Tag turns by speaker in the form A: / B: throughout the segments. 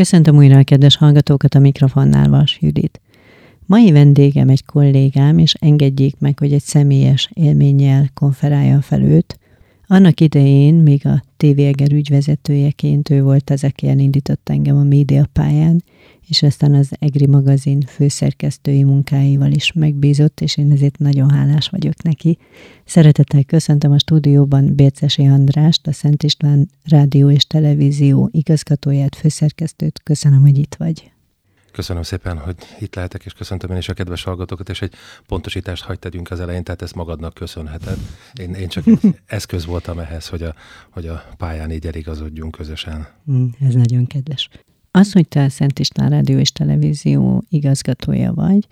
A: köszöntöm újra a kedves hallgatókat a mikrofonnál, Vas Judit. Mai vendégem egy kollégám, és engedjék meg, hogy egy személyes élménnyel konferálja fel őt. Annak idején, még a TV Eger ügyvezetőjeként ő volt az, aki elindított engem a média pályán, és aztán az EGRI magazin főszerkesztői munkáival is megbízott, és én ezért nagyon hálás vagyok neki. Szeretettel köszöntöm a stúdióban Bércesi Andrást, a Szent István Rádió és Televízió igazgatóját, főszerkesztőt. Köszönöm, hogy itt vagy.
B: Köszönöm szépen, hogy itt lehetek, és köszöntöm én is a kedves hallgatókat, és egy pontosítást hagyd tegyünk az elején, tehát ezt magadnak köszönheted. Én, én csak egy eszköz voltam ehhez, hogy a, hogy a pályán így eligazodjunk közösen.
A: Mm, ez nagyon kedves. Az, hogy te a Szent István Rádió és Televízió igazgatója vagy,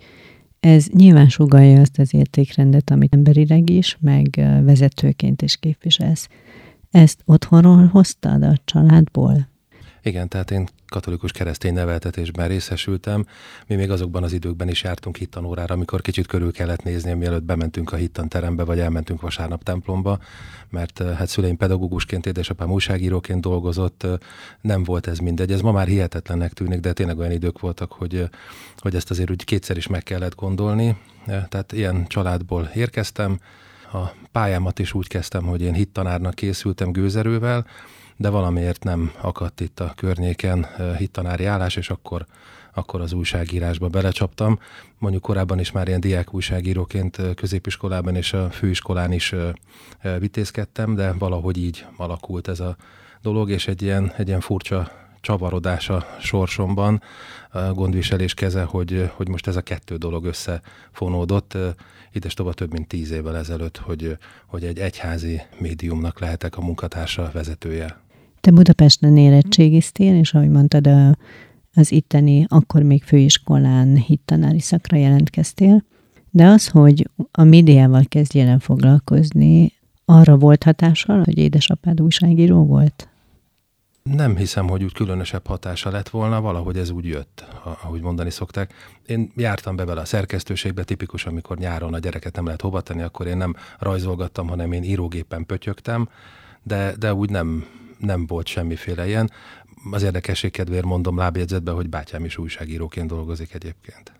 A: ez nyilván sugalja azt az értékrendet, amit emberileg is, meg vezetőként is képviselsz. Ezt otthonról hoztad a családból?
B: Igen, tehát én katolikus keresztény neveltetésben részesültem. Mi még azokban az időkben is jártunk hittanórára, amikor kicsit körül kellett nézni, mielőtt bementünk a hittanterembe, vagy elmentünk vasárnap templomba, mert hát szüleim pedagógusként, édesapám újságíróként dolgozott, nem volt ez mindegy. Ez ma már hihetetlennek tűnik, de tényleg olyan idők voltak, hogy, hogy ezt azért úgy kétszer is meg kellett gondolni. Tehát ilyen családból érkeztem, a pályámat is úgy kezdtem, hogy én hittanárnak készültem gőzerővel, de valamiért nem akadt itt a környéken hittanári állás, és akkor, akkor az újságírásba belecsaptam. Mondjuk korábban is már ilyen diák újságíróként középiskolában és a főiskolán is vitézkedtem, de valahogy így alakult ez a dolog, és egy ilyen, egy ilyen furcsa csavarodás a sorsomban, a gondviselés keze, hogy, hogy most ez a kettő dolog összefonódott. Ides tovább több mint tíz évvel ezelőtt, hogy, hogy egy egyházi médiumnak lehetek a munkatársa vezetője.
A: Te Budapesten érettségiztél, és ahogy mondtad, a, az itteni, akkor még főiskolán hittanári szakra jelentkeztél, de az, hogy a médiával kezdjél el foglalkozni, arra volt hatással, hogy édesapád újságíró volt?
B: Nem hiszem, hogy úgy különösebb hatása lett volna, valahogy ez úgy jött, ahogy mondani szokták. Én jártam be vele a szerkesztőségbe, tipikus, amikor nyáron a gyereket nem lehet hova tenni, akkor én nem rajzolgattam, hanem én írógépen pötyögtem, de, de úgy nem, nem volt semmiféle ilyen. Az érdekesség kedvéért mondom lábjegyzetbe, hogy bátyám is újságíróként dolgozik egyébként.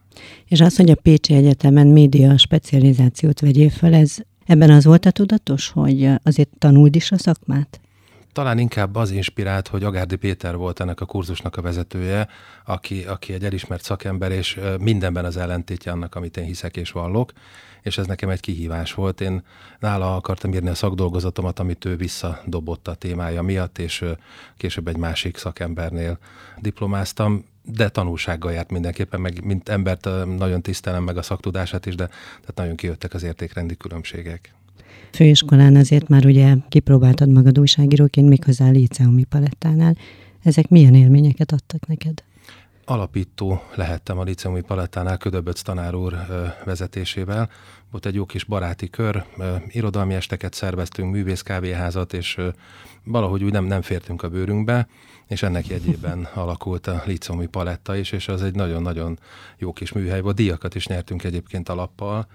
A: És az, hogy a Pécsi Egyetemen média specializációt vegyél fel, ez ebben az volt a tudatos, hogy azért tanuld is a szakmát?
B: Talán inkább az inspirált, hogy Agárdi Péter volt ennek a kurzusnak a vezetője, aki, aki egy elismert szakember, és mindenben az ellentétje annak, amit én hiszek és vallok, és ez nekem egy kihívás volt. Én nála akartam írni a szakdolgozatomat, amit ő visszadobott a témája miatt, és később egy másik szakembernél diplomáztam, de tanulsággal járt mindenképpen, meg mint embert nagyon tisztelem meg a szaktudását is, de tehát nagyon kijöttek az értékrendi különbségek.
A: Főiskolán azért már ugye kipróbáltad magad újságíróként, méghozzá a Líceumi palettánál. Ezek milyen élményeket adtak neked?
B: alapító lehettem a Liceumi Palettánál Ködöböc tanár úr vezetésével. Volt egy jó kis baráti kör, irodalmi esteket szerveztünk, művész kávéházat, és valahogy úgy nem, nem fértünk a bőrünkbe, és ennek jegyében alakult a Liceumi Paletta is, és az egy nagyon-nagyon jó kis műhely volt. Díjakat is nyertünk egyébként alappal,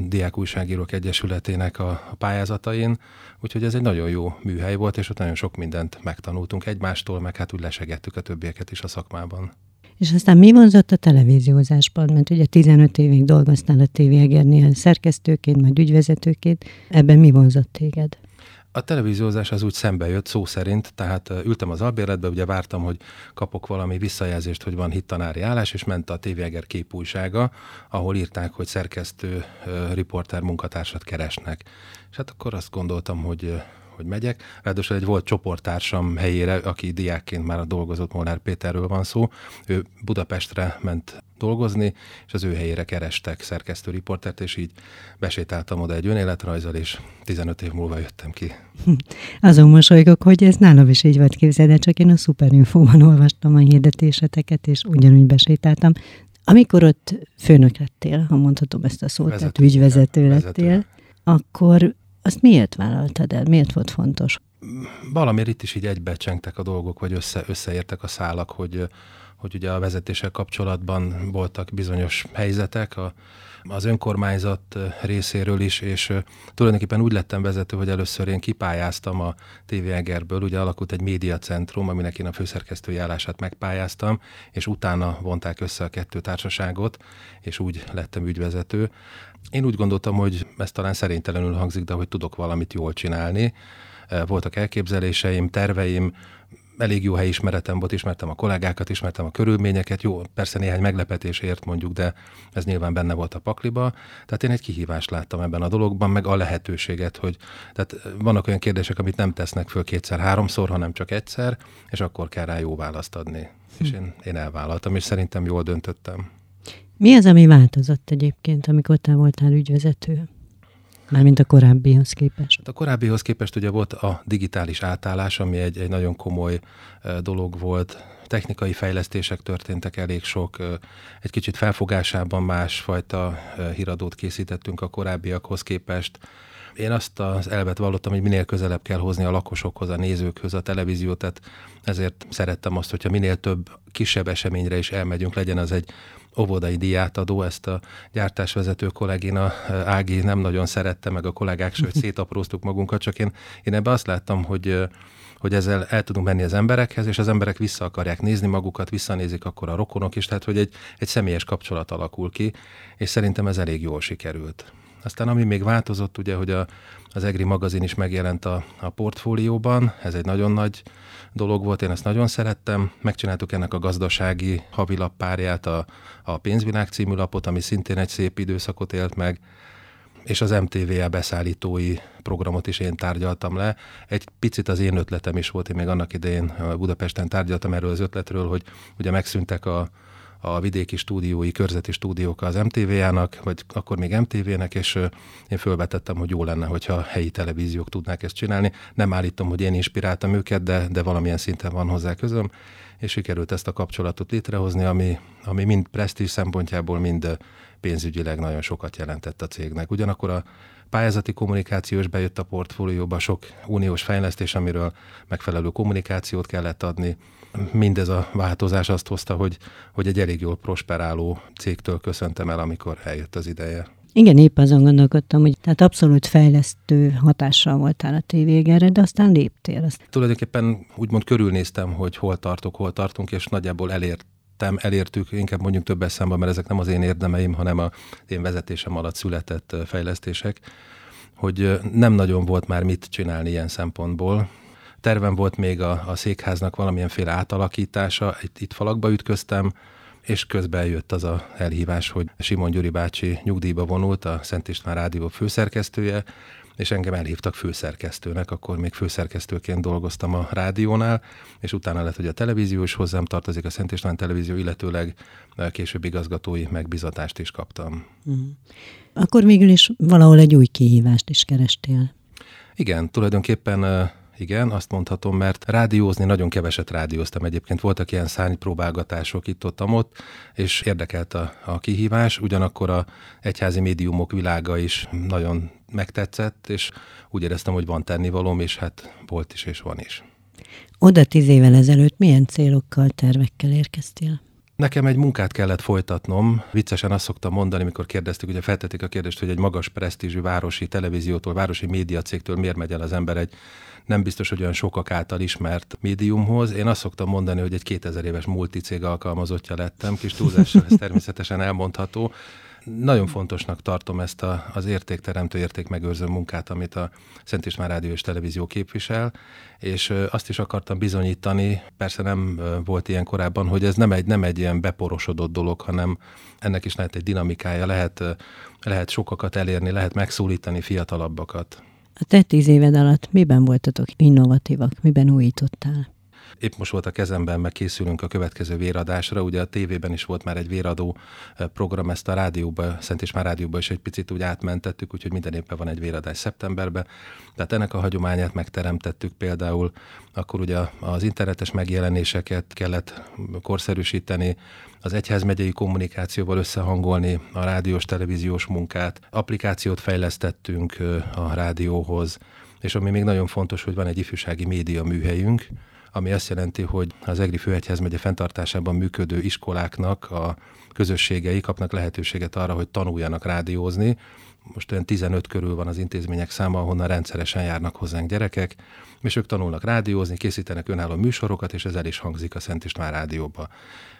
B: Diák Újságírók Egyesületének a, a pályázatain, úgyhogy ez egy nagyon jó műhely volt, és ott nagyon sok mindent megtanultunk egymástól, meg hát úgy lesegettük a többieket is a szakmában.
A: És aztán mi vonzott a televíziózásban? Mert ugye 15 évig dolgoztál a TV Egernél szerkesztőként, majd ügyvezetőként. Ebben mi vonzott téged?
B: A televíziózás az úgy szembe jött szó szerint, tehát ültem az albérletbe, ugye vártam, hogy kapok valami visszajelzést, hogy van hittanári állás, és ment a TV Eger képújsága, ahol írták, hogy szerkesztő, riporter munkatársat keresnek. És hát akkor azt gondoltam, hogy hogy megyek. Ráadásul egy volt csoporttársam helyére, aki diákként már dolgozott, Molnár Péterről van szó. Ő Budapestre ment dolgozni, és az ő helyére kerestek szerkesztő riportert, és így besétáltam oda egy önéletrajzal, és 15 év múlva jöttem ki.
A: Azon mosolygok, hogy ez nálam is így volt képzeld, csak én a Superinfóban olvastam a hirdetéseteket, és ugyanúgy besétáltam. Amikor ott főnök lettél, ha mondhatom ezt a szót, vezető, tehát ügyvezető lettél, vezető. akkor azt miért vállaltad el? Miért volt fontos?
B: Valamiért itt is így egybecsengtek a dolgok, vagy össze, összeértek a szálak, hogy, hogy ugye a vezetéssel kapcsolatban voltak bizonyos helyzetek, a, az önkormányzat részéről is, és tulajdonképpen úgy lettem vezető, hogy először én kipályáztam a TV Egerből, ugye alakult egy médiacentrum, aminek én a főszerkesztői állását megpályáztam, és utána vonták össze a kettő társaságot, és úgy lettem ügyvezető. Én úgy gondoltam, hogy ez talán szerénytelenül hangzik, de hogy tudok valamit jól csinálni. Voltak elképzeléseim, terveim, elég jó helyismeretem volt, ismertem a kollégákat, ismertem a körülményeket, jó, persze néhány meglepetésért mondjuk, de ez nyilván benne volt a pakliba. Tehát én egy kihívást láttam ebben a dologban, meg a lehetőséget, hogy tehát vannak olyan kérdések, amit nem tesznek föl kétszer-háromszor, hanem csak egyszer, és akkor kell rá jó választ adni. Hm. És én, én elvállaltam, és szerintem jól döntöttem.
A: Mi az, ami változott egyébként, amikor te voltál ügyvezető? Mármint a korábbihoz képest. Hát
B: a korábbihoz képest ugye volt a digitális átállás, ami egy, egy nagyon komoly dolog volt. Technikai fejlesztések történtek elég sok, egy kicsit felfogásában másfajta híradót készítettünk a korábbiakhoz képest. Én azt az elvet vallottam, hogy minél közelebb kell hozni a lakosokhoz, a nézőkhöz a televíziót, tehát ezért szerettem azt, hogyha minél több kisebb eseményre is elmegyünk, legyen az egy óvodai diátadó, ezt a gyártásvezető kollégina Ági nem nagyon szerette, meg a kollégák, sőt szétapróztuk magunkat, csak én, én ebbe azt láttam, hogy hogy ezzel el tudunk menni az emberekhez, és az emberek vissza akarják nézni magukat, visszanézik akkor a rokonok is, tehát hogy egy, egy személyes kapcsolat alakul ki, és szerintem ez elég jól sikerült. Aztán ami még változott, ugye, hogy a, az EGRI magazin is megjelent a, a portfólióban, ez egy nagyon nagy dolog volt, én ezt nagyon szerettem. Megcsináltuk ennek a gazdasági havilappárját, a, a Pénzvilág című lapot, ami szintén egy szép időszakot élt meg, és az MTVA beszállítói programot is én tárgyaltam le. Egy picit az én ötletem is volt, én még annak idején Budapesten tárgyaltam erről az ötletről, hogy ugye megszűntek a, a vidéki stúdiói, körzeti stúdiók az MTV-jának, vagy akkor még MTV-nek, és én fölvetettem, hogy jó lenne, hogyha helyi televíziók tudnák ezt csinálni. Nem állítom, hogy én inspiráltam őket, de, de valamilyen szinten van hozzá közöm, és sikerült ezt a kapcsolatot létrehozni, ami, ami mind presztízs szempontjából, mind pénzügyileg nagyon sokat jelentett a cégnek. Ugyanakkor a pályázati kommunikáció is bejött a portfólióba, sok uniós fejlesztés, amiről megfelelő kommunikációt kellett adni, mindez a változás azt hozta, hogy, hogy egy elég jól prosperáló cégtől köszöntem el, amikor eljött az ideje.
A: Igen, épp azon gondolkodtam, hogy tehát abszolút fejlesztő hatással voltál a tévégerre, de aztán léptél. Azt.
B: Tulajdonképpen úgymond körülnéztem, hogy hol tartok, hol tartunk, és nagyjából elért elértük, inkább mondjuk több eszembe, mert ezek nem az én érdemeim, hanem a én vezetésem alatt született fejlesztések, hogy nem nagyon volt már mit csinálni ilyen szempontból, Tervem volt még a, a székháznak valamilyenféle átalakítása, itt, itt falakba ütköztem, és közben jött az a elhívás, hogy Simon Gyuri bácsi nyugdíjba vonult, a Szent István Rádió főszerkesztője, és engem elhívtak főszerkesztőnek, akkor még főszerkesztőként dolgoztam a rádiónál, és utána lett, hogy a televízió is hozzám tartozik, a Szent István Televízió, illetőleg később igazgatói megbizatást is kaptam. Uh-huh.
A: Akkor végül is valahol egy új kihívást is kerestél.
B: Igen, tulajdonképpen igen, azt mondhatom, mert rádiózni nagyon keveset rádióztam egyébként. Voltak ilyen szánypróbálgatások itt-ott, ott, és érdekelt a, a kihívás. Ugyanakkor a egyházi médiumok világa is nagyon megtetszett, és úgy éreztem, hogy van tennivalóm, és hát volt is, és van is.
A: Oda tíz évvel ezelőtt milyen célokkal, tervekkel érkeztél?
B: Nekem egy munkát kellett folytatnom. Viccesen azt szoktam mondani, mikor kérdeztük, ugye feltették a kérdést, hogy egy magas presztízsű városi televíziótól, városi médiacégtől miért megy el az ember egy nem biztos, hogy olyan sokak által ismert médiumhoz. Én azt szoktam mondani, hogy egy 2000 éves multicég alkalmazottja lettem, kis túlzással ez természetesen elmondható. Nagyon fontosnak tartom ezt a, az értékteremtő, értékmegőrző munkát, amit a Szent István Rádió és Televízió képvisel, és azt is akartam bizonyítani, persze nem volt ilyen korábban, hogy ez nem egy, nem egy ilyen beporosodott dolog, hanem ennek is lehet egy dinamikája, lehet, lehet sokakat elérni, lehet megszólítani fiatalabbakat.
A: A te tíz éved alatt miben voltatok innovatívak, miben újítottál?
B: Épp most volt a kezemben, meg készülünk a következő véradásra. Ugye a tévében is volt már egy véradó eh, program, ezt a rádióba, Szent és már rádióba is egy picit úgy átmentettük, úgyhogy minden évben van egy véradás szeptemberben. Tehát ennek a hagyományát megteremtettük például, akkor ugye az internetes megjelenéseket kellett korszerűsíteni, az egyházmegyei kommunikációval összehangolni a rádiós, televíziós munkát. Applikációt fejlesztettünk a rádióhoz, és ami még nagyon fontos, hogy van egy ifjúsági média műhelyünk, ami azt jelenti, hogy az Egri Főegyházmegye fenntartásában működő iskoláknak a közösségei kapnak lehetőséget arra, hogy tanuljanak rádiózni. Most olyan 15 körül van az intézmények száma, ahonnan rendszeresen járnak hozzánk gyerekek, és ők tanulnak rádiózni, készítenek önálló műsorokat, és ez el is hangzik a Szent István rádióba.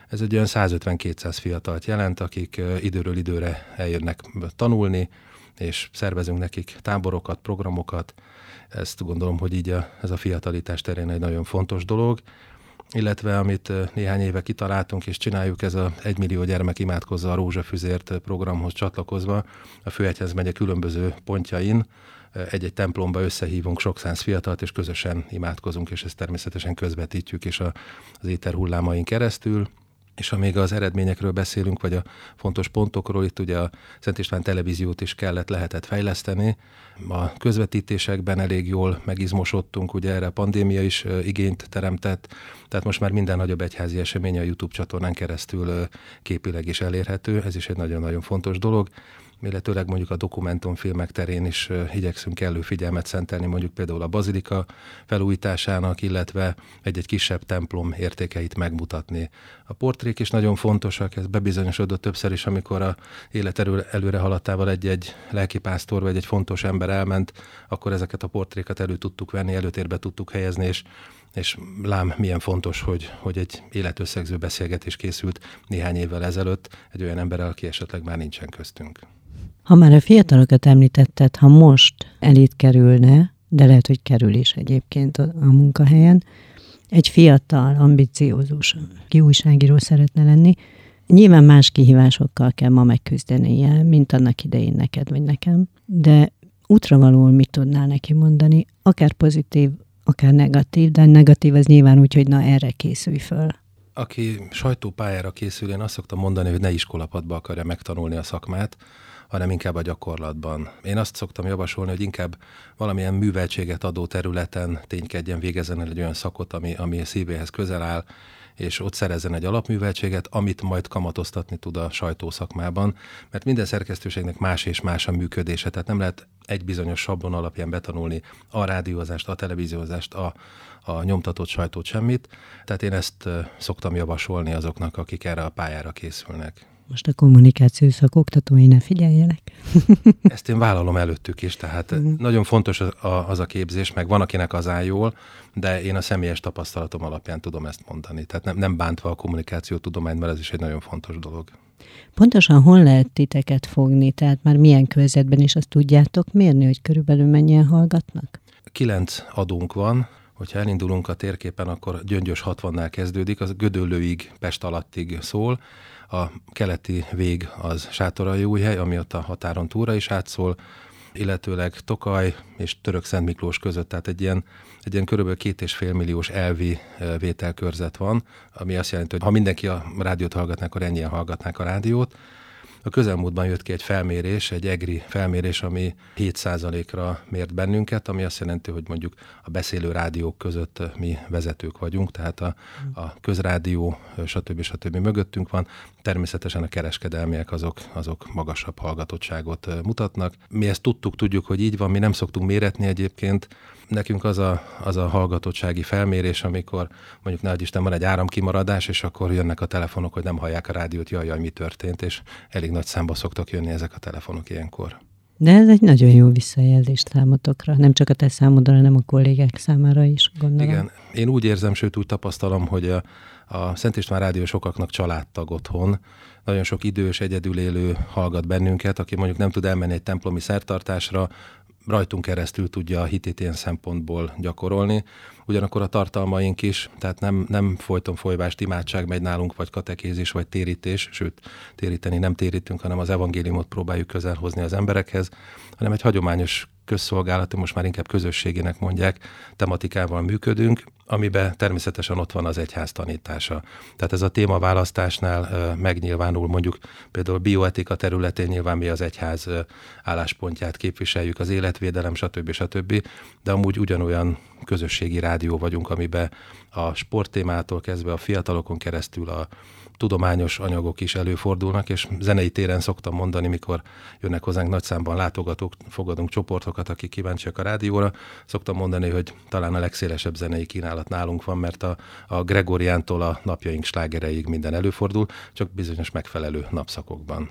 B: Ez egy olyan 150-200 fiatalt jelent, akik időről időre eljönnek tanulni, és szervezünk nekik táborokat, programokat. Ezt gondolom, hogy így a, ez a fiatalitás terén egy nagyon fontos dolog illetve amit néhány éve kitaláltunk és csináljuk, ez a 1 millió gyermek imádkozza a Rózsafüzért programhoz csatlakozva a Főegyház megye különböző pontjain, egy-egy templomba összehívunk sok száz fiatalt, és közösen imádkozunk, és ezt természetesen közvetítjük is az éter hullámain keresztül. És ha még az eredményekről beszélünk, vagy a fontos pontokról, itt ugye a Szent István televíziót is kellett, lehetett fejleszteni. A közvetítésekben elég jól megizmosodtunk, ugye erre a pandémia is igényt teremtett, tehát most már minden nagyobb egyházi esemény a YouTube csatornán keresztül képileg is elérhető, ez is egy nagyon-nagyon fontos dolog illetőleg mondjuk a dokumentumfilmek terén is igyekszünk elő figyelmet szentelni, mondjuk például a bazilika felújításának, illetve egy-egy kisebb templom értékeit megmutatni. A portrék is nagyon fontosak, ez bebizonyosodott többször is, amikor a élet előre haladtával egy-egy lelkipásztor vagy egy fontos ember elment, akkor ezeket a portrékat elő tudtuk venni, előtérbe tudtuk helyezni, és és lám milyen fontos, hogy, hogy egy életösszegző beszélgetés készült néhány évvel ezelőtt egy olyan emberrel, aki esetleg már nincsen köztünk.
A: Ha már a fiatalokat említetted, ha most elit kerülne, de lehet, hogy kerül is egyébként a, munkahelyen, egy fiatal, ambiciózus, ki újságíró szeretne lenni, nyilván más kihívásokkal kell ma megküzdenie, mint annak idején neked vagy nekem, de útravalóul mit tudnál neki mondani, akár pozitív, akár negatív, de negatív az nyilván úgy, hogy na erre készülj föl.
B: Aki sajtópályára készül, én azt szoktam mondani, hogy ne iskolapadba akarja megtanulni a szakmát, hanem inkább a gyakorlatban. Én azt szoktam javasolni, hogy inkább valamilyen műveltséget adó területen ténykedjen, végezzen el egy olyan szakot, ami, ami a szívéhez közel áll, és ott szerezzen egy alapműveltséget, amit majd kamatoztatni tud a sajtószakmában, mert minden szerkesztőségnek más és más a működése, tehát nem lehet egy bizonyos sablon alapján betanulni a rádiózást, a televíziózást, a, a nyomtatott sajtót, semmit. Tehát én ezt szoktam javasolni azoknak, akik erre a pályára készülnek
A: most a kommunikáció szakoktatói ne figyeljenek.
B: Ezt én vállalom előttük is, tehát mm. nagyon fontos az a képzés, meg van, akinek az áll jól, de én a személyes tapasztalatom alapján tudom ezt mondani. Tehát nem, nem bántva a kommunikáció tudományt, mert ez is egy nagyon fontos dolog.
A: Pontosan hol lehet titeket fogni? Tehát már milyen körzetben is azt tudjátok mérni, hogy körülbelül mennyien hallgatnak?
B: Kilenc adónk van, hogyha elindulunk a térképen, akkor Gyöngyös 60-nál kezdődik, az Gödöllőig, Pest alattig szól, a keleti vég az hely, ami ott a határon túra is átszól, illetőleg Tokaj és Török Szent Miklós között, tehát egy ilyen, egy ilyen körülbelül két és fél milliós elvi vételkörzet van, ami azt jelenti, hogy ha mindenki a rádiót hallgatná, akkor ennyien hallgatnák a rádiót. A közelmúltban jött ki egy felmérés, egy EGRI felmérés, ami 7%-ra mért bennünket, ami azt jelenti, hogy mondjuk a beszélő rádiók között mi vezetők vagyunk, tehát a, a közrádió, stb. stb. mögöttünk van. Természetesen a kereskedelmiek azok, azok magasabb hallgatottságot mutatnak. Mi ezt tudtuk, tudjuk, hogy így van, mi nem szoktunk méretni egyébként, nekünk az a, az a hallgatottsági felmérés, amikor mondjuk nagy Isten van egy áramkimaradás, és akkor jönnek a telefonok, hogy nem hallják a rádiót, jaj, jaj, mi történt, és elég nagy számba szoktak jönni ezek a telefonok ilyenkor.
A: De ez egy nagyon jó visszajelzés számotokra, nem csak a te számodra, hanem a kollégák számára is, gondolom.
B: Igen, én úgy érzem, sőt úgy tapasztalom, hogy a, a Szent István Rádió sokaknak családtag otthon, nagyon sok idős, egyedül élő hallgat bennünket, aki mondjuk nem tud elmenni egy templomi szertartásra, rajtunk keresztül tudja a hitét ilyen szempontból gyakorolni. Ugyanakkor a tartalmaink is, tehát nem, nem folyton folyvást imádság megy nálunk, vagy katekézis, vagy térítés, sőt, téríteni nem térítünk, hanem az evangéliumot próbáljuk közel hozni az emberekhez, hanem egy hagyományos közszolgálati, most már inkább közösségének mondják, tematikával működünk, amiben természetesen ott van az egyház tanítása. Tehát ez a témaválasztásnál megnyilvánul mondjuk például bioetika területén nyilván mi az egyház álláspontját képviseljük, az életvédelem, stb. stb. De amúgy ugyanolyan közösségi rádió vagyunk, amiben a sporttémától kezdve a fiatalokon keresztül a tudományos anyagok is előfordulnak, és zenei téren szoktam mondani, mikor jönnek hozzánk nagy számban látogatók, fogadunk csoportokat, akik kíváncsiak a rádióra, szoktam mondani, hogy talán a legszélesebb zenei kínálat nálunk van, mert a, a Gregoriántól a napjaink slágereig minden előfordul, csak bizonyos megfelelő napszakokban.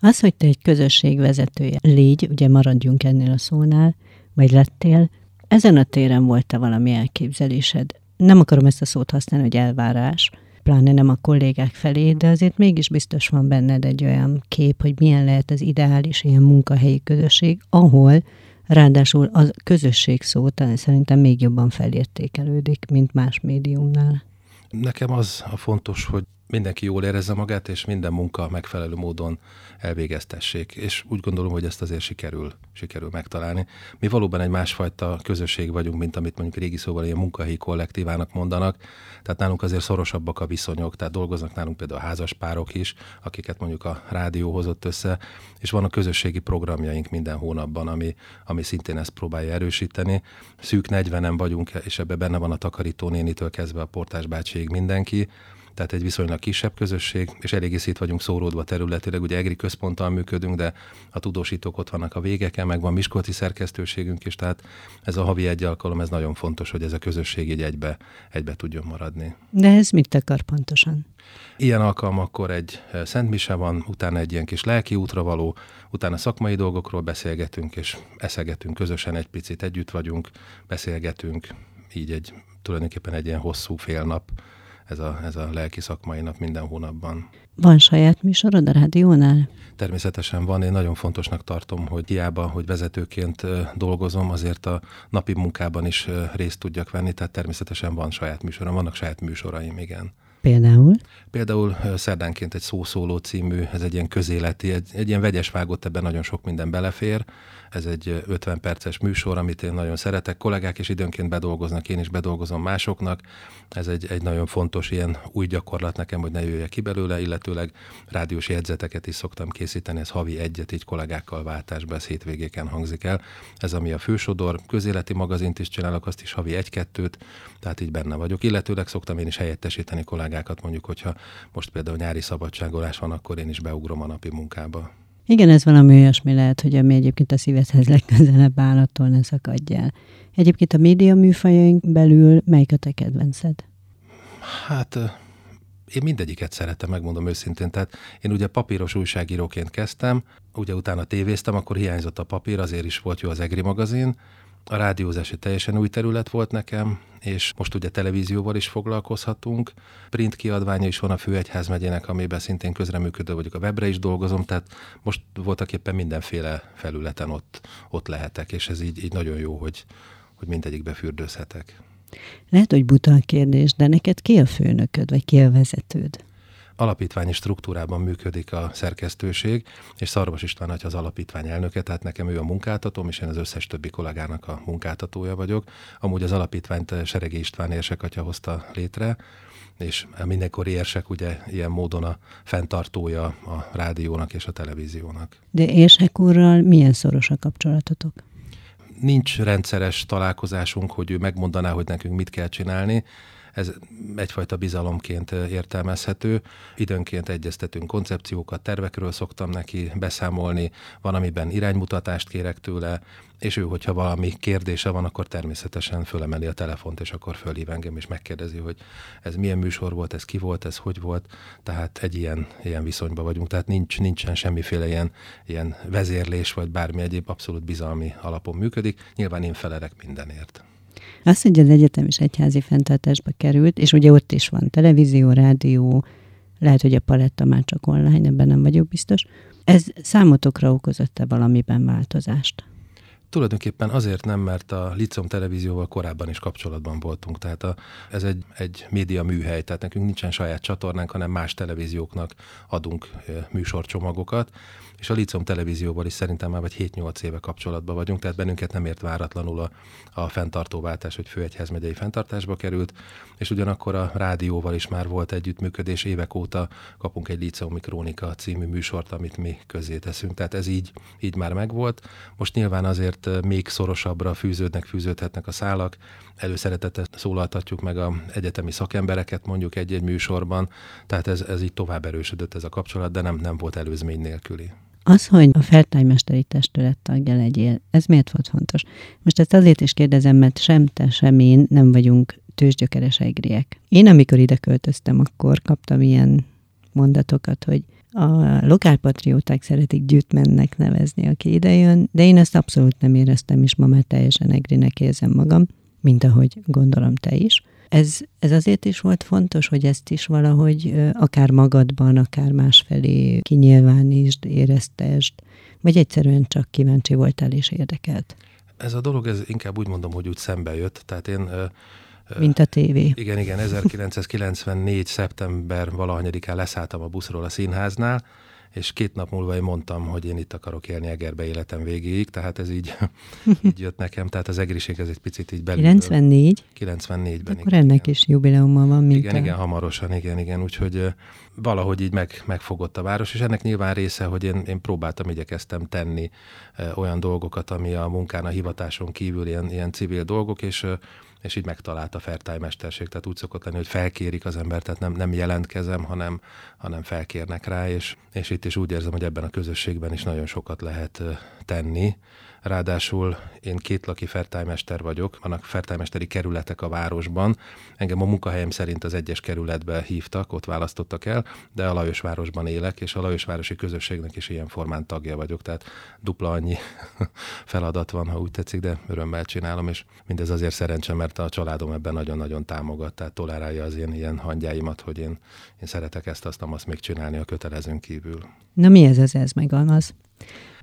A: Az, hogy te egy közösség vezetője légy, ugye maradjunk ennél a szónál, vagy lettél, ezen a téren volt-e valami elképzelésed? Nem akarom ezt a szót használni, hogy elvárás, pláne nem a kollégák felé, de azért mégis biztos van benned egy olyan kép, hogy milyen lehet az ideális ilyen munkahelyi közösség, ahol ráadásul a közösség szó szerintem még jobban felértékelődik, mint más médiumnál.
B: Nekem az a fontos, hogy mindenki jól érezze magát, és minden munka megfelelő módon elvégeztessék. És úgy gondolom, hogy ezt azért sikerül, sikerül megtalálni. Mi valóban egy másfajta közösség vagyunk, mint amit mondjuk régi szóval ilyen munkahelyi kollektívának mondanak. Tehát nálunk azért szorosabbak a viszonyok, tehát dolgoznak nálunk például a házas párok is, akiket mondjuk a rádió hozott össze, és van a közösségi programjaink minden hónapban, ami, ami szintén ezt próbálja erősíteni. Szűk 40-en vagyunk, és ebbe benne van a takarító nénitől kezdve a portás bácsiig mindenki tehát egy viszonylag kisebb közösség, és eléggé szét vagyunk szóródva területileg, ugye EGRI központtal működünk, de a tudósítók ott vannak a végeken, meg van Miskolci szerkesztőségünk is, tehát ez a havi egy alkalom, ez nagyon fontos, hogy ez a közösség így egybe, egybe tudjon maradni.
A: De ez mit akar pontosan?
B: Ilyen alkalmakkor egy eh, szentmise van, utána egy ilyen kis lelki útra való, utána szakmai dolgokról beszélgetünk, és eszegetünk közösen egy picit, együtt vagyunk, beszélgetünk, így egy tulajdonképpen egy ilyen hosszú fél nap ez a, ez a lelki szakmai nap minden hónapban.
A: Van saját műsorod a rádiónál?
B: Természetesen van, én nagyon fontosnak tartom, hogy hiába, hogy vezetőként dolgozom, azért a napi munkában is részt tudjak venni, tehát természetesen van saját műsorom, vannak saját műsoraim, igen.
A: Például?
B: Például szerdánként egy szószóló című, ez egy ilyen közéleti, egy, egy ilyen vegyes vágott, ebben nagyon sok minden belefér. Ez egy 50 perces műsor, amit én nagyon szeretek. Kollégák is időnként bedolgoznak, én is bedolgozom másoknak. Ez egy, egy nagyon fontos ilyen új gyakorlat nekem, hogy ne jöjjek ki belőle, illetőleg rádiós jegyzeteket is szoktam készíteni, ez havi egyet így kollégákkal váltásba, ez hétvégéken hangzik el. Ez ami a fősodor, közéleti magazint is csinálok, azt is havi egy-kettőt, tehát így benne vagyok. Illetőleg szoktam én is helyettesíteni kollégákat, mondjuk, hogyha most például nyári szabadságolás van, akkor én is beugrom a napi munkába.
A: Igen, ez valami olyasmi lehet, hogy ami egyébként a szívedhez legközelebb áll, attól ne szakadj el. Egyébként a média műfajaink belül melyik a te kedvenced?
B: Hát én mindegyiket szeretem, megmondom őszintén. Tehát én ugye papíros újságíróként kezdtem, ugye utána tévéztem, akkor hiányzott a papír, azért is volt jó az EGRI magazin, a rádiózás egy teljesen új terület volt nekem, és most ugye televízióval is foglalkozhatunk. Print kiadványa is van a Főegyház megyének, amiben szintén közreműködő vagyok, a webre is dolgozom, tehát most voltak éppen mindenféle felületen ott, ott lehetek, és ez így, így nagyon jó, hogy, hogy mindegyikbe fürdőzhetek.
A: Lehet, hogy buta a kérdés, de neked ki a főnököd, vagy ki a vezetőd?
B: Alapítványi struktúrában működik a szerkesztőség, és Szarvas István atya az alapítvány elnöke, tehát nekem ő a munkáltatóm, és én az összes többi kollégának a munkáltatója vagyok. Amúgy az alapítványt Seregi István érsek atya hozta létre, és mindenkori érsek ugye ilyen módon a fenntartója a rádiónak és a televíziónak.
A: De érsek úrral milyen szoros a kapcsolatotok?
B: Nincs rendszeres találkozásunk, hogy ő megmondaná, hogy nekünk mit kell csinálni ez egyfajta bizalomként értelmezhető. Időnként egyeztetünk koncepciókat, tervekről szoktam neki beszámolni, van, amiben iránymutatást kérek tőle, és ő, hogyha valami kérdése van, akkor természetesen fölemeli a telefont, és akkor fölhív engem, és megkérdezi, hogy ez milyen műsor volt, ez ki volt, ez hogy volt. Tehát egy ilyen, ilyen viszonyban vagyunk, tehát nincs, nincsen semmiféle ilyen, ilyen vezérlés, vagy bármi egyéb abszolút bizalmi alapon működik. Nyilván én felerek mindenért.
A: Az, hogy az egyetem is egyházi fenntartásba került, és ugye ott is van televízió, rádió, lehet, hogy a paletta már csak online, ebben nem vagyok biztos. Ez számotokra okozott-e valamiben változást?
B: Tulajdonképpen azért nem, mert a Licom televízióval korábban is kapcsolatban voltunk, tehát a, ez egy, egy média műhely, tehát nekünk nincsen saját csatornánk, hanem más televízióknak adunk műsorcsomagokat, és a Licom televízióval is szerintem már vagy 7-8 éve kapcsolatban vagyunk, tehát bennünket nem ért váratlanul a, a fenntartóváltás, hogy főegyházmegyei fenntartásba került, és ugyanakkor a rádióval is már volt együttműködés, évek óta kapunk egy Liceumi Krónika című műsort, amit mi közé teszünk, tehát ez így, így már megvolt. Most nyilván azért még szorosabbra fűződnek, fűződhetnek a szálak. Előszeretettel szólaltatjuk meg a egyetemi szakembereket mondjuk egy-egy műsorban, tehát ez, ez így tovább erősödött ez a kapcsolat, de nem, nem volt előzmény nélküli.
A: Az, hogy a fertájmesteri testület tagja legyél, ez miért volt fontos? Most ezt azért is kérdezem, mert sem te, sem én nem vagyunk tőzsgyökeres egriek. Én, amikor ide költöztem, akkor kaptam ilyen mondatokat, hogy a lokálpatrióták szeretik gyűjtmennek nevezni, aki idejön, de én ezt abszolút nem éreztem, és ma már teljesen egrinek érzem magam, mint ahogy gondolom te is. Ez, ez azért is volt fontos, hogy ezt is valahogy akár magadban, akár másfelé kinyilvánítsd, éreztesd, vagy egyszerűen csak kíváncsi voltál és érdekelt?
B: Ez a dolog, ez inkább úgy mondom, hogy úgy szembe jött. Tehát én
A: mint a tévé.
B: Igen, igen, 1994. szeptember valahanyadikán leszálltam a buszról a színháznál, és két nap múlva én mondtam, hogy én itt akarok élni Egerbe életem végéig, tehát ez így, így jött nekem, tehát az egriség ez egy picit így belül.
A: 94?
B: 94-ben.
A: Akkor igen, ennek igen. is jubileuma van.
B: Mint igen, a... igen, hamarosan, igen, igen, úgyhogy valahogy így meg, megfogott a város, és ennek nyilván része, hogy én, én próbáltam, igyekeztem tenni olyan dolgokat, ami a munkán, a hivatáson kívül ilyen, ilyen civil dolgok, és és így megtalálta a fertájmesterség. Tehát úgy szokott lenni, hogy felkérik az embert, tehát nem, nem jelentkezem, hanem, hanem felkérnek rá, és, és itt is úgy érzem, hogy ebben a közösségben is nagyon sokat lehet tenni, Ráadásul én kétlaki fertájmester vagyok, vannak fertájmesteri kerületek a városban. Engem a munkahelyem szerint az egyes kerületbe hívtak, ott választottak el, de a Lajosvárosban élek, és a Lajosvárosi közösségnek is ilyen formán tagja vagyok, tehát dupla annyi feladat van, ha úgy tetszik, de örömmel csinálom, és mindez azért szerencsém, mert a családom ebben nagyon-nagyon támogat, tehát tolerálja az én ilyen hangyáimat, hogy én, én szeretek ezt, azt, azt még csinálni a kötelezőn kívül.
A: Na mi ez az ez meg az?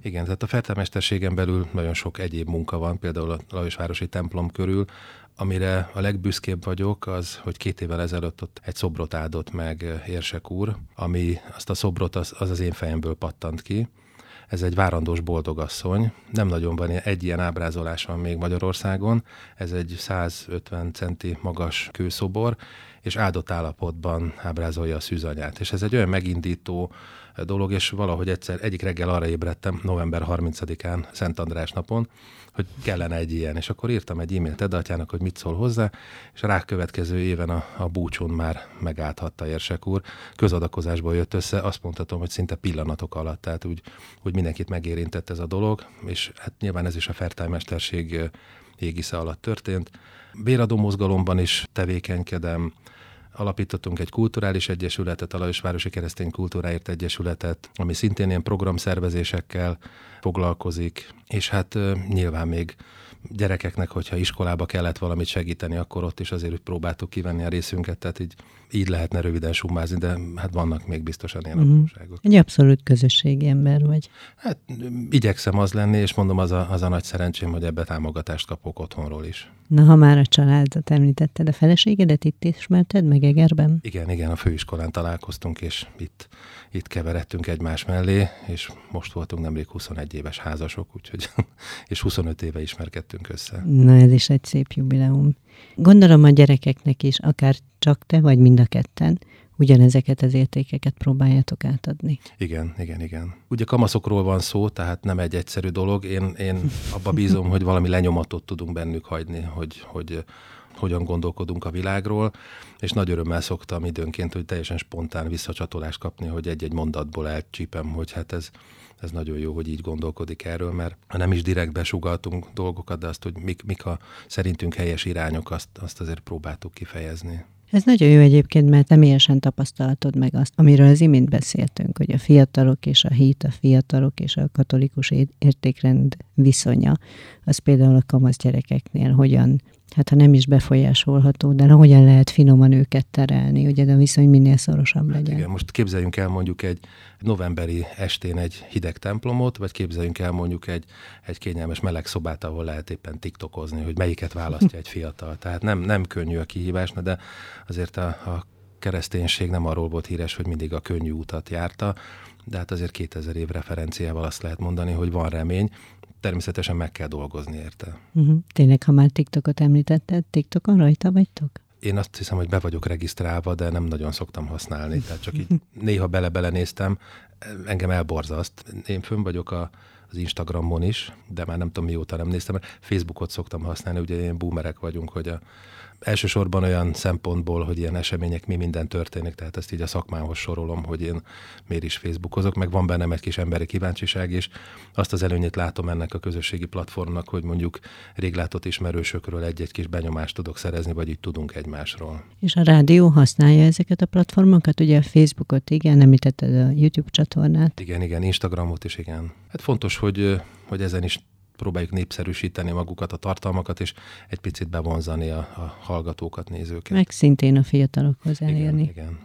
B: Igen, tehát a feltelmesterségen belül nagyon sok egyéb munka van, például a Lajosvárosi templom körül, amire a legbüszkébb vagyok, az, hogy két évvel ezelőtt ott egy szobrot áldott meg Érsek úr, ami azt a szobrot az az, az én fejemből pattant ki. Ez egy várandós boldogasszony. Nem nagyon van egy ilyen ábrázolás van még Magyarországon. Ez egy 150 centi magas kőszobor, és áldott állapotban ábrázolja a szűzanyát. És ez egy olyan megindító dolog, és valahogy egyszer egyik reggel arra ébredtem, november 30-án, Szent András napon, hogy kellene egy ilyen, és akkor írtam egy e-mailt Edatyának, hogy mit szól hozzá, és rá következő éven a, a búcsún már megállhatta Érsek úr. Közadakozásból jött össze, azt mondhatom, hogy szinte pillanatok alatt, tehát úgy, úgy mindenkit megérintett ez a dolog, és hát nyilván ez is a fertájmesterség égisze alatt történt. Béradó mozgalomban is tevékenykedem, alapítottunk egy kulturális egyesületet, a Lajosvárosi Keresztény Kultúráért Egyesületet, ami szintén ilyen programszervezésekkel foglalkozik, és hát nyilván még gyerekeknek, hogyha iskolába kellett valamit segíteni, akkor ott is azért próbáltuk kivenni a részünket, tehát így, így lehetne röviden summázni, de hát vannak még biztosan ilyen uh-huh. apróságok.
A: Egy abszolút közösségi ember vagy.
B: Hát igyekszem az lenni, és mondom, az a, az a nagy szerencsém, hogy ebbe támogatást kapok otthonról is.
A: Na, ha már a családot említetted, a feleségedet itt ismerted meg Egerben?
B: Igen, igen, a főiskolán találkoztunk, és itt, itt keveredtünk egymás mellé, és most voltunk nemrég 21 éves házasok, úgyhogy, és 25 éve ismerkedtünk össze.
A: Na, ez is egy szép jubileum. Gondolom a gyerekeknek is, akár csak te, vagy mind a ketten, ugyanezeket az értékeket próbáljátok átadni.
B: Igen, igen, igen. Ugye kamaszokról van szó, tehát nem egy egyszerű dolog. Én, én abba bízom, hogy valami lenyomatot tudunk bennük hagyni, hogy, hogy hogyan gondolkodunk a világról, és nagy örömmel szoktam időnként, hogy teljesen spontán visszacsatolást kapni, hogy egy-egy mondatból elcsípem, hogy hát ez, ez nagyon jó, hogy így gondolkodik erről, mert ha nem is direkt besugaltunk dolgokat, de azt, hogy mik, mik a szerintünk helyes irányok, azt, azt azért próbáltuk kifejezni.
A: Ez nagyon jó egyébként, mert személyesen tapasztalatod meg azt, amiről az imént beszéltünk, hogy a fiatalok és a hit, a fiatalok és a katolikus értékrend viszonya, az például a kamasz gyerekeknél hogyan hát ha nem is befolyásolható, de hogyan lehet finoman őket terelni, ugye a viszony minél szorosabb hát legyen. Hát
B: igen, most képzeljünk el mondjuk egy novemberi estén egy hideg templomot, vagy képzeljünk el mondjuk egy, egy kényelmes meleg szobát, ahol lehet éppen tiktokozni, hogy melyiket választja egy fiatal. Tehát nem, nem könnyű a kihívás, de azért a, a kereszténység nem arról volt híres, hogy mindig a könnyű utat járta, de hát azért 2000 év referenciával azt lehet mondani, hogy van remény, természetesen meg kell dolgozni érte.
A: Uh-huh. Tényleg, ha már TikTokot említetted, TikTokon rajta vagytok?
B: Én azt hiszem, hogy be vagyok regisztrálva, de nem nagyon szoktam használni. Tehát csak így néha bele-bele néztem, engem elborzaszt. Én fönn vagyok a, az Instagramon is, de már nem tudom mióta nem néztem, mert Facebookot szoktam használni, ugye ilyen boomerek vagyunk, hogy a elsősorban olyan szempontból, hogy ilyen események mi minden történik, tehát ezt így a szakmához sorolom, hogy én miért is Facebookozok, meg van bennem egy kis emberi kíváncsiság, és azt az előnyét látom ennek a közösségi platformnak, hogy mondjuk réglátott ismerősökről egy-egy kis benyomást tudok szerezni, vagy így tudunk egymásról.
A: És a rádió használja ezeket a platformokat? Ugye a Facebookot, igen, említetted a YouTube csatornát.
B: Igen, igen, Instagramot is, igen. Hát fontos, hogy, hogy ezen is próbáljuk népszerűsíteni magukat, a tartalmakat, és egy picit bevonzani a, a hallgatókat, nézőket.
A: Meg szintén a fiatalokhoz elérni.
B: Igen, igen.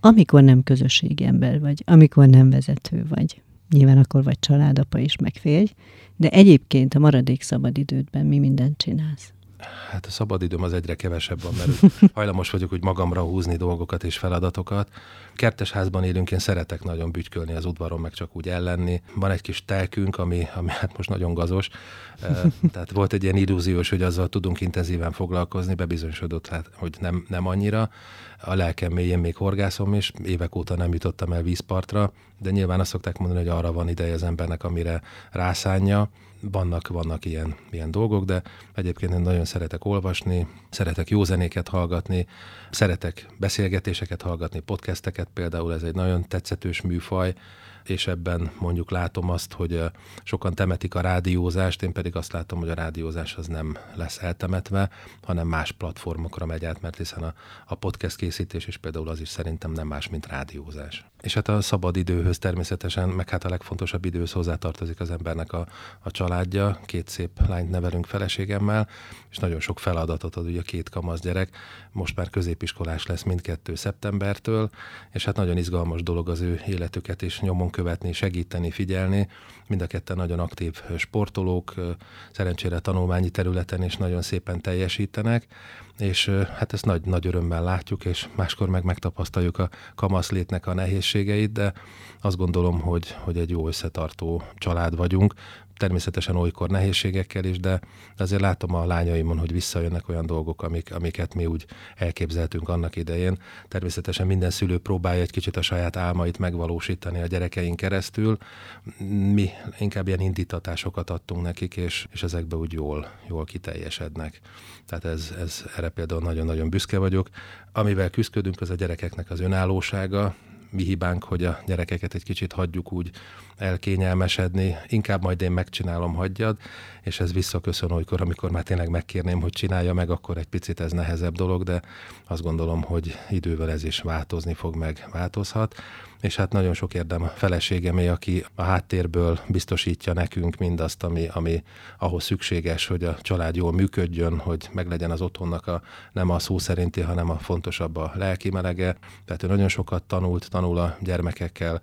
A: Amikor nem közösségi ember vagy, amikor nem vezető vagy, nyilván akkor vagy családapa is, meg férj, de egyébként a maradék szabadidődben mi mindent csinálsz?
B: Hát a szabadidőm az egyre kevesebb van, mert hajlamos vagyok hogy magamra húzni dolgokat és feladatokat. Kertes házban élünk, én szeretek nagyon bütykölni az udvaron, meg csak úgy ellenni. Van egy kis telkünk, ami, ami hát most nagyon gazos, tehát volt egy ilyen illúziós, hogy azzal tudunk intenzíven foglalkozni, bebizonyosodott, hát, hogy nem, nem annyira. A lelkem mélyén még horgászom is, évek óta nem jutottam el vízpartra, de nyilván azt szokták mondani, hogy arra van ideje az embernek, amire rászánja vannak, vannak ilyen, ilyen dolgok, de egyébként én nagyon szeretek olvasni, szeretek jó zenéket hallgatni, szeretek beszélgetéseket hallgatni, podcasteket például, ez egy nagyon tetszetős műfaj, és ebben mondjuk látom azt, hogy sokan temetik a rádiózást, én pedig azt látom, hogy a rádiózás az nem lesz eltemetve, hanem más platformokra megy át, mert hiszen a, a podcast készítés is például az is szerintem nem más, mint rádiózás. És hát a szabad időhöz természetesen, meg hát a legfontosabb időhöz hozzátartozik az embernek a, a családja. Két szép lányt nevelünk feleségemmel, és nagyon sok feladatot ad ugye két kamasz gyerek. Most már középiskolás lesz mindkettő szeptembertől, és hát nagyon izgalmas dolog az ő életüket is nyomon követni, segíteni, figyelni. Mind a ketten nagyon aktív sportolók, szerencsére tanulmányi területen is nagyon szépen teljesítenek, és hát ezt nagy, nagy örömmel látjuk, és máskor meg megtapasztaljuk a kamaszlétnek a nehézségeit, de azt gondolom, hogy, hogy egy jó összetartó család vagyunk, természetesen olykor nehézségekkel is, de azért látom a lányaimon, hogy visszajönnek olyan dolgok, amik, amiket mi úgy elképzeltünk annak idején. Természetesen minden szülő próbálja egy kicsit a saját álmait megvalósítani a gyerekeink keresztül. Mi inkább ilyen indítatásokat adtunk nekik, és, és ezekbe úgy jól, jól kiteljesednek. Tehát ez, ez erre például nagyon-nagyon büszke vagyok. Amivel küzdködünk, az a gyerekeknek az önállósága, mi hibánk, hogy a gyerekeket egy kicsit hagyjuk úgy elkényelmesedni, inkább majd én megcsinálom, hagyjad, és ez visszaköszön olykor, amikor már tényleg megkérném, hogy csinálja meg, akkor egy picit ez nehezebb dolog, de azt gondolom, hogy idővel ez is változni fog, meg változhat és hát nagyon sok érdem feleségemé, aki a háttérből biztosítja nekünk mindazt, ami, ami ahhoz szükséges, hogy a család jól működjön, hogy meglegyen az otthonnak a, nem a szó szerinti, hanem a fontosabb a lelki melege. Tehát ő nagyon sokat tanult, tanul a gyermekekkel,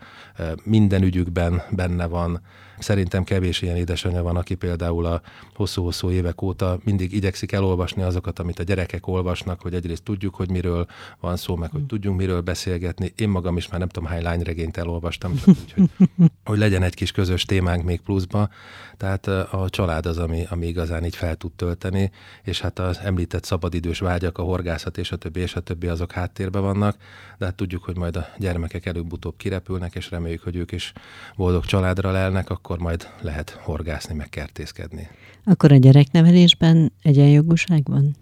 B: minden ügyükben benne van, Szerintem kevés ilyen édesanyja van, aki például a hosszú-hosszú évek óta mindig igyekszik elolvasni azokat, amit a gyerekek olvasnak, hogy egyrészt tudjuk, hogy miről van szó, meg hogy mm. tudjunk miről beszélgetni. Én magam is már nem tudom hány lányregényt elolvastam, csak úgy, hogy, hogy legyen egy kis közös témánk még pluszba. Tehát a család az, ami, ami igazán így fel tud tölteni, és hát az említett szabadidős vágyak, a horgászat és a többi, és a többi azok háttérben vannak, de hát tudjuk, hogy majd a gyermekek előbb-utóbb kirepülnek, és reméljük, hogy ők is boldog családra lelnek, akkor majd lehet horgászni, meg kertészkedni.
A: Akkor a gyereknevelésben egyenjogúság van?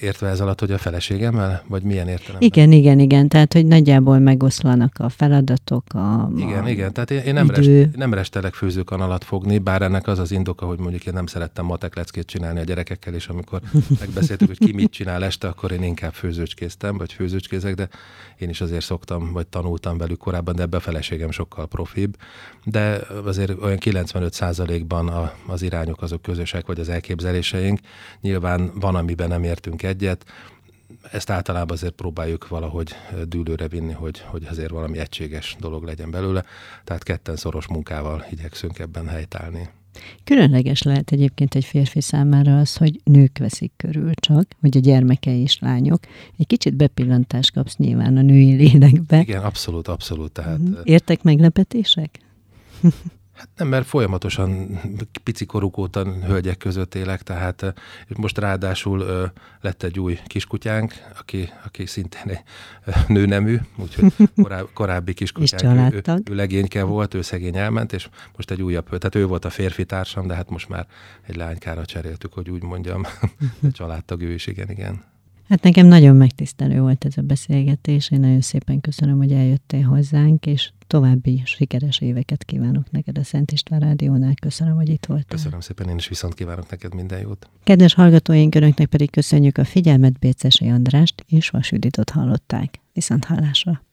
B: Értve ez alatt, hogy a feleségemmel, vagy milyen értelemben?
A: Igen, igen, igen, tehát, hogy nagyjából megoszlanak a feladatok, a
B: Igen,
A: a
B: igen, tehát én, én nem, rest, nem restelek főzőkanalat fogni, bár ennek az az indoka, hogy mondjuk én nem szerettem matekleckét csinálni a gyerekekkel, és amikor megbeszéltük, hogy ki mit csinál este, akkor én inkább főzőcskéztem, vagy főzőcskézek, de én is azért szoktam, vagy tanultam velük korábban, de ebbe a feleségem sokkal profibb. De azért olyan 95% ban az irányok azok közösek, vagy az elképzeléseink. Nyilván van, amiben nem értünk egyet, ezt általában azért próbáljuk valahogy dűlőre vinni, hogy, hogy azért valami egységes dolog legyen belőle, tehát ketten szoros munkával igyekszünk ebben helytállni.
A: Különleges lehet egyébként egy férfi számára az, hogy nők veszik körül csak, hogy a gyermekei is lányok. Egy kicsit bepillantást kapsz nyilván a női lélekbe.
B: Igen, abszolút, abszolút. Tehát...
A: Értek meglepetések?
B: Hát nem, mert folyamatosan pici koruk óta hölgyek között élek, tehát most ráadásul lett egy új kiskutyánk, aki, aki szintén egy nőnemű, úgyhogy korábbi, korábbi kiskutyánk, ő, ő, ő legényke volt, ő szegény elment, és most egy újabb, tehát ő volt a férfi társam, de hát most már egy lánykára cseréltük, hogy úgy mondjam, a családtag ő is, igen, igen.
A: Hát nekem nagyon megtisztelő volt ez a beszélgetés. Én nagyon szépen köszönöm, hogy eljöttél hozzánk, és további sikeres éveket kívánok neked a Szent István Rádiónál. Köszönöm, hogy itt voltál.
B: Köszönöm szépen, én is viszont kívánok neked minden jót.
A: Kedves hallgatóink, önöknek pedig köszönjük a figyelmet, Bécesi Andrást és Vasüditot hallották. Viszont hallásra!